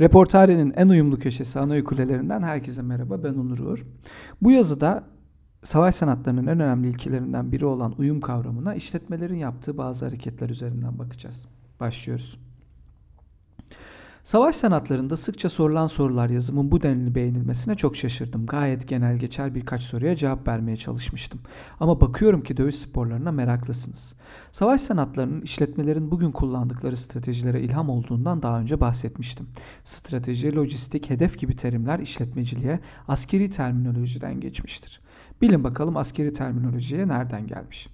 Reportarenin en uyumlu köşesi ana kulelerinden herkese merhaba ben Onur Uğur. Bu yazıda savaş sanatlarının en önemli ilkelerinden biri olan uyum kavramına işletmelerin yaptığı bazı hareketler üzerinden bakacağız. Başlıyoruz. Savaş sanatlarında sıkça sorulan sorular yazımın bu denli beğenilmesine çok şaşırdım. Gayet genel geçer birkaç soruya cevap vermeye çalışmıştım. Ama bakıyorum ki dövüş sporlarına meraklısınız. Savaş sanatlarının işletmelerin bugün kullandıkları stratejilere ilham olduğundan daha önce bahsetmiştim. Strateji, lojistik, hedef gibi terimler işletmeciliğe askeri terminolojiden geçmiştir. Bilin bakalım askeri terminolojiye nereden gelmiş?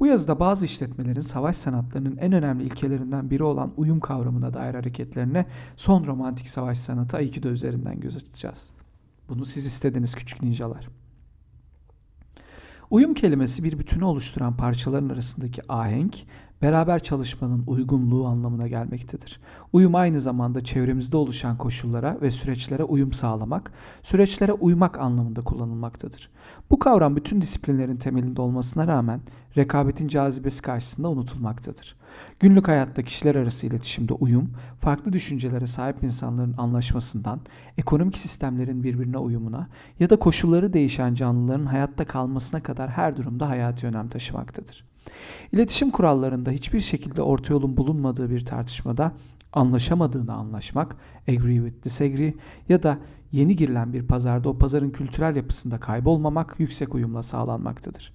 Bu yazıda bazı işletmelerin savaş sanatlarının en önemli ilkelerinden biri olan uyum kavramına dair hareketlerine son romantik savaş sanatı Aikido üzerinden göz atacağız. Bunu siz istediniz küçük ninjalar. Uyum kelimesi bir bütünü oluşturan parçaların arasındaki ahenk, beraber çalışmanın uygunluğu anlamına gelmektedir. Uyum aynı zamanda çevremizde oluşan koşullara ve süreçlere uyum sağlamak, süreçlere uymak anlamında kullanılmaktadır. Bu kavram bütün disiplinlerin temelinde olmasına rağmen rekabetin cazibesi karşısında unutulmaktadır. Günlük hayatta kişiler arası iletişimde uyum, farklı düşüncelere sahip insanların anlaşmasından, ekonomik sistemlerin birbirine uyumuna ya da koşulları değişen canlıların hayatta kalmasına kadar her durumda hayati önem taşımaktadır. İletişim kurallarında hiçbir şekilde orta yolun bulunmadığı bir tartışmada anlaşamadığını anlaşmak, agree with disagree ya da yeni girilen bir pazarda o pazarın kültürel yapısında kaybolmamak yüksek uyumla sağlanmaktadır.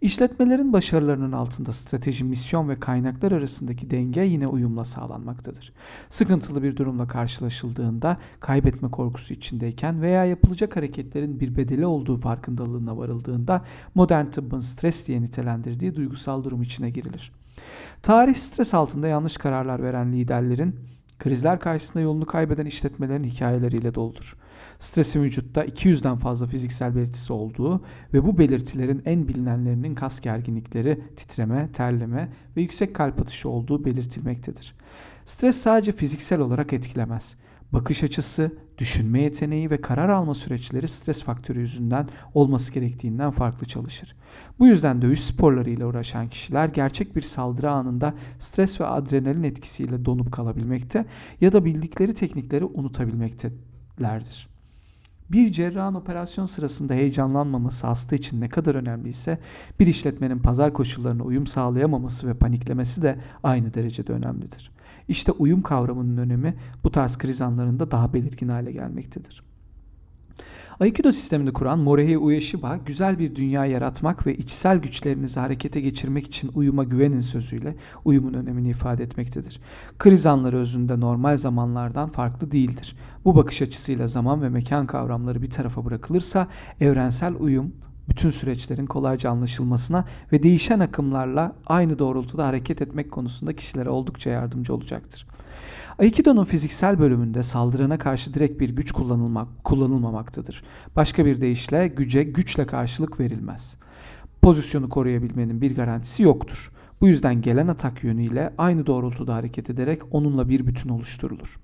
İşletmelerin başarılarının altında strateji, misyon ve kaynaklar arasındaki denge yine uyumla sağlanmaktadır. Sıkıntılı bir durumla karşılaşıldığında, kaybetme korkusu içindeyken veya yapılacak hareketlerin bir bedeli olduğu farkındalığına varıldığında modern tıbbın stres diye nitelendirdiği duygusal durum içine girilir. Tarih stres altında yanlış kararlar veren liderlerin, krizler karşısında yolunu kaybeden işletmelerin hikayeleriyle doludur. Stresin vücutta 200'den fazla fiziksel belirtisi olduğu ve bu belirtilerin en bilinenlerinin kas gerginlikleri, titreme, terleme ve yüksek kalp atışı olduğu belirtilmektedir. Stres sadece fiziksel olarak etkilemez. Bakış açısı, düşünme yeteneği ve karar alma süreçleri stres faktörü yüzünden olması gerektiğinden farklı çalışır. Bu yüzden dövüş sporlarıyla uğraşan kişiler gerçek bir saldırı anında stres ve adrenalin etkisiyle donup kalabilmekte ya da bildikleri teknikleri unutabilmektelerdir. Bir cerrahın operasyon sırasında heyecanlanmaması hasta için ne kadar önemliyse bir işletmenin pazar koşullarına uyum sağlayamaması ve paniklemesi de aynı derecede önemlidir. İşte uyum kavramının önemi bu tarz kriz anlarında daha belirgin hale gelmektedir. Aikido sistemini kuran Morihei Ueshiba, güzel bir dünya yaratmak ve içsel güçlerinizi harekete geçirmek için uyuma güvenin sözüyle uyumun önemini ifade etmektedir. Kriz anları özünde normal zamanlardan farklı değildir. Bu bakış açısıyla zaman ve mekan kavramları bir tarafa bırakılırsa evrensel uyum bütün süreçlerin kolayca anlaşılmasına ve değişen akımlarla aynı doğrultuda hareket etmek konusunda kişilere oldukça yardımcı olacaktır. Aikido'nun fiziksel bölümünde saldırana karşı direkt bir güç kullanılmak, kullanılmamaktadır. Başka bir deyişle güce güçle karşılık verilmez. Pozisyonu koruyabilmenin bir garantisi yoktur. Bu yüzden gelen atak yönüyle aynı doğrultuda hareket ederek onunla bir bütün oluşturulur.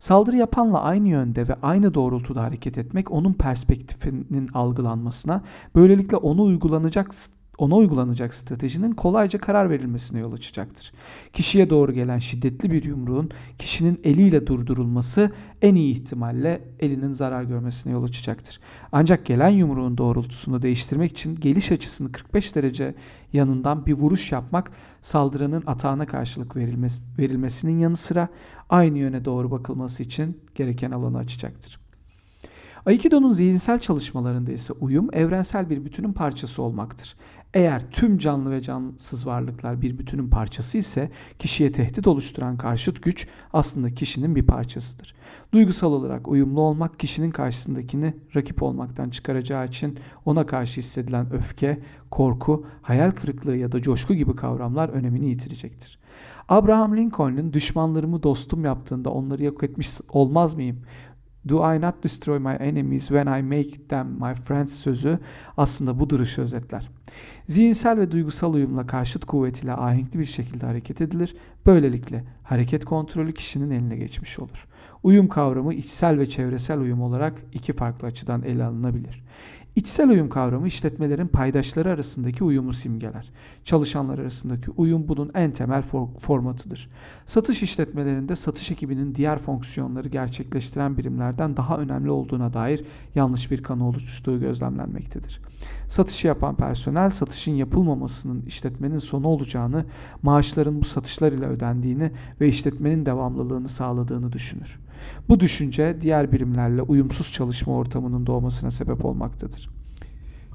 Saldırı yapanla aynı yönde ve aynı doğrultuda hareket etmek onun perspektifinin algılanmasına, böylelikle onu uygulanacak ona uygulanacak stratejinin kolayca karar verilmesine yol açacaktır. Kişiye doğru gelen şiddetli bir yumruğun kişinin eliyle durdurulması en iyi ihtimalle elinin zarar görmesine yol açacaktır. Ancak gelen yumruğun doğrultusunu değiştirmek için geliş açısını 45 derece yanından bir vuruş yapmak saldırının atağına karşılık verilmesi, verilmesinin yanı sıra aynı yöne doğru bakılması için gereken alanı açacaktır. Aikido'nun zihinsel çalışmalarında ise uyum evrensel bir bütünün parçası olmaktır. Eğer tüm canlı ve cansız varlıklar bir bütünün parçası ise kişiye tehdit oluşturan karşıt güç aslında kişinin bir parçasıdır. Duygusal olarak uyumlu olmak kişinin karşısındakini rakip olmaktan çıkaracağı için ona karşı hissedilen öfke, korku, hayal kırıklığı ya da coşku gibi kavramlar önemini yitirecektir. Abraham Lincoln'un düşmanlarımı dostum yaptığında onları yok etmiş olmaz mıyım? Do I not destroy my enemies when I make them my friends sözü aslında bu duruşu özetler. Zihinsel ve duygusal uyumla karşıt kuvvet ile ahenkli bir şekilde hareket edilir. Böylelikle hareket kontrolü kişinin eline geçmiş olur. Uyum kavramı içsel ve çevresel uyum olarak iki farklı açıdan ele alınabilir. İçsel uyum kavramı işletmelerin paydaşları arasındaki uyumu simgeler. Çalışanlar arasındaki uyum bunun en temel formatıdır. Satış işletmelerinde satış ekibinin diğer fonksiyonları gerçekleştiren birimlerden daha önemli olduğuna dair yanlış bir kanı oluştuğu gözlemlenmektedir. Satışı yapan personel satışın yapılmamasının işletmenin sonu olacağını, maaşların bu satışlar ile ödendiğini ve işletmenin devamlılığını sağladığını düşünür. Bu düşünce diğer birimlerle uyumsuz çalışma ortamının doğmasına sebep olmaktadır.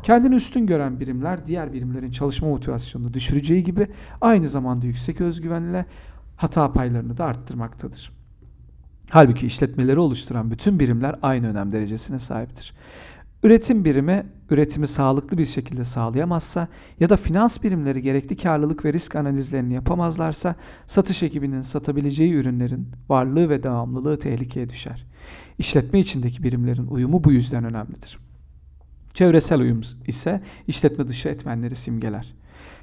Kendini üstün gören birimler diğer birimlerin çalışma motivasyonunu düşüreceği gibi aynı zamanda yüksek özgüvenle hata paylarını da arttırmaktadır. Halbuki işletmeleri oluşturan bütün birimler aynı önem derecesine sahiptir. Üretim birimi üretimi sağlıklı bir şekilde sağlayamazsa ya da finans birimleri gerekli karlılık ve risk analizlerini yapamazlarsa satış ekibinin satabileceği ürünlerin varlığı ve devamlılığı tehlikeye düşer. İşletme içindeki birimlerin uyumu bu yüzden önemlidir. Çevresel uyum ise işletme dışı etmenleri simgeler.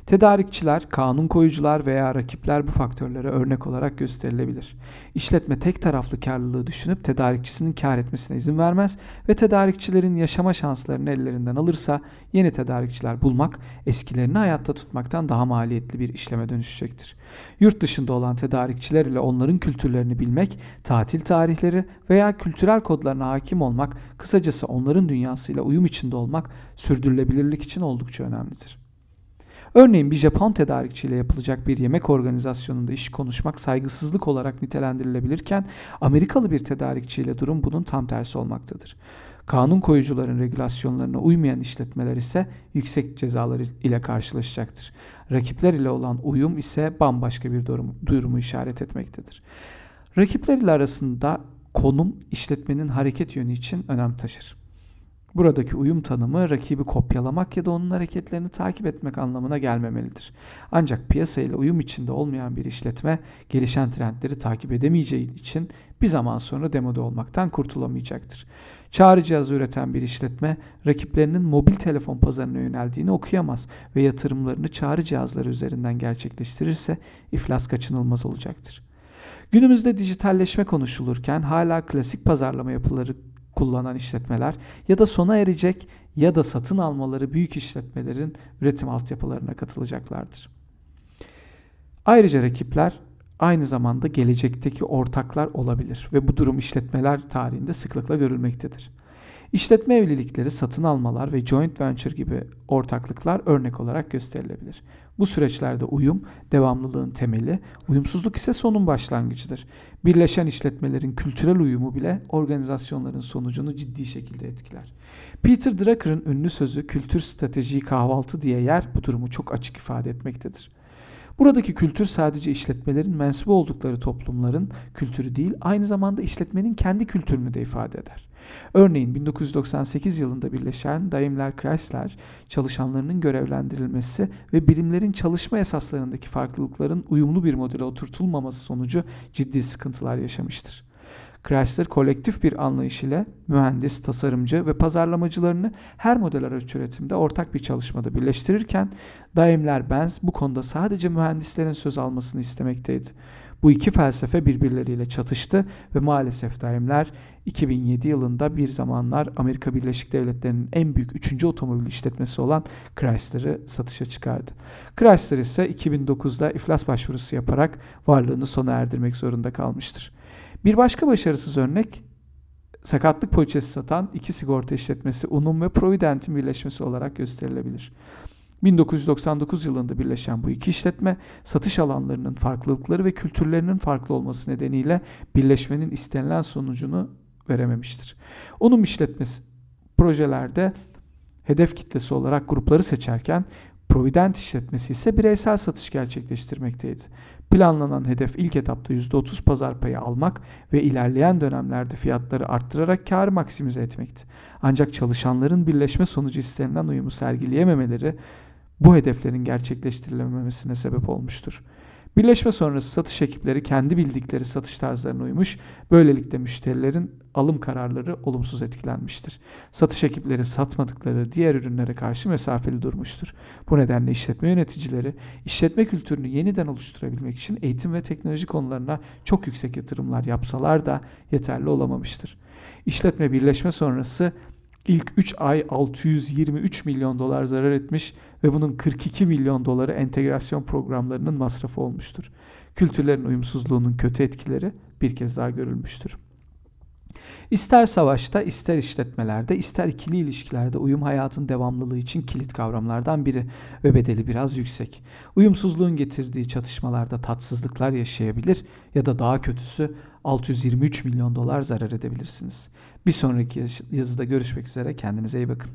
Tedarikçiler, kanun koyucular veya rakipler bu faktörlere örnek olarak gösterilebilir. İşletme tek taraflı karlılığı düşünüp tedarikçisinin kar etmesine izin vermez ve tedarikçilerin yaşama şanslarını ellerinden alırsa yeni tedarikçiler bulmak eskilerini hayatta tutmaktan daha maliyetli bir işleme dönüşecektir. Yurt dışında olan tedarikçiler ile onların kültürlerini bilmek, tatil tarihleri veya kültürel kodlarına hakim olmak, kısacası onların dünyasıyla uyum içinde olmak sürdürülebilirlik için oldukça önemlidir. Örneğin bir Japon tedarikçiyle yapılacak bir yemek organizasyonunda iş konuşmak saygısızlık olarak nitelendirilebilirken Amerikalı bir tedarikçiyle durum bunun tam tersi olmaktadır. Kanun koyucuların regülasyonlarına uymayan işletmeler ise yüksek cezalar ile karşılaşacaktır. Rakipler ile olan uyum ise bambaşka bir durumu, durumu işaret etmektedir. Rakipler ile arasında konum işletmenin hareket yönü için önem taşır. Buradaki uyum tanımı rakibi kopyalamak ya da onun hareketlerini takip etmek anlamına gelmemelidir. Ancak piyasa ile uyum içinde olmayan bir işletme gelişen trendleri takip edemeyeceği için bir zaman sonra demode olmaktan kurtulamayacaktır. Çağrı cihazı üreten bir işletme rakiplerinin mobil telefon pazarına yöneldiğini okuyamaz ve yatırımlarını çağrı cihazları üzerinden gerçekleştirirse iflas kaçınılmaz olacaktır. Günümüzde dijitalleşme konuşulurken hala klasik pazarlama yapıları kullanan işletmeler ya da sona erecek ya da satın almaları büyük işletmelerin üretim altyapılarına katılacaklardır. Ayrıca rakipler aynı zamanda gelecekteki ortaklar olabilir ve bu durum işletmeler tarihinde sıklıkla görülmektedir. İşletme evlilikleri, satın almalar ve joint venture gibi ortaklıklar örnek olarak gösterilebilir. Bu süreçlerde uyum, devamlılığın temeli, uyumsuzluk ise sonun başlangıcıdır. Birleşen işletmelerin kültürel uyumu bile organizasyonların sonucunu ciddi şekilde etkiler. Peter Drucker'ın ünlü sözü kültür stratejiyi kahvaltı diye yer bu durumu çok açık ifade etmektedir. Buradaki kültür sadece işletmelerin mensubu oldukları toplumların kültürü değil, aynı zamanda işletmenin kendi kültürünü de ifade eder. Örneğin 1998 yılında birleşen Daimler Chrysler çalışanlarının görevlendirilmesi ve birimlerin çalışma esaslarındaki farklılıkların uyumlu bir modele oturtulmaması sonucu ciddi sıkıntılar yaşamıştır. Chrysler kolektif bir anlayış ile mühendis, tasarımcı ve pazarlamacılarını her model araç üretimde ortak bir çalışmada birleştirirken Daimler-Benz bu konuda sadece mühendislerin söz almasını istemekteydi. Bu iki felsefe birbirleriyle çatıştı ve maalesef Daimler 2007 yılında bir zamanlar Amerika Birleşik Devletleri'nin en büyük 3. otomobil işletmesi olan Chrysler'ı satışa çıkardı. Chrysler ise 2009'da iflas başvurusu yaparak varlığını sona erdirmek zorunda kalmıştır. Bir başka başarısız örnek sakatlık poliçesi satan iki sigorta işletmesi Unum ve Provident'in birleşmesi olarak gösterilebilir. 1999 yılında birleşen bu iki işletme satış alanlarının farklılıkları ve kültürlerinin farklı olması nedeniyle birleşmenin istenilen sonucunu verememiştir. Unum işletmesi projelerde hedef kitlesi olarak grupları seçerken Provident işletmesi ise bireysel satış gerçekleştirmekteydi. Planlanan hedef ilk etapta %30 pazar payı almak ve ilerleyen dönemlerde fiyatları arttırarak karı maksimize etmekti. Ancak çalışanların birleşme sonucu istenilen uyumu sergileyememeleri bu hedeflerin gerçekleştirilememesine sebep olmuştur. Birleşme sonrası satış ekipleri kendi bildikleri satış tarzlarına uymuş, böylelikle müşterilerin alım kararları olumsuz etkilenmiştir. Satış ekipleri satmadıkları diğer ürünlere karşı mesafeli durmuştur. Bu nedenle işletme yöneticileri işletme kültürünü yeniden oluşturabilmek için eğitim ve teknoloji konularına çok yüksek yatırımlar yapsalar da yeterli olamamıştır. İşletme birleşme sonrası ilk 3 ay 623 milyon dolar zarar etmiş ve bunun 42 milyon doları entegrasyon programlarının masrafı olmuştur. Kültürlerin uyumsuzluğunun kötü etkileri bir kez daha görülmüştür. İster savaşta, ister işletmelerde, ister ikili ilişkilerde uyum hayatın devamlılığı için kilit kavramlardan biri ve bedeli biraz yüksek. Uyumsuzluğun getirdiği çatışmalarda tatsızlıklar yaşayabilir ya da daha kötüsü 623 milyon dolar zarar edebilirsiniz. Bir sonraki yazıda görüşmek üzere kendinize iyi bakın.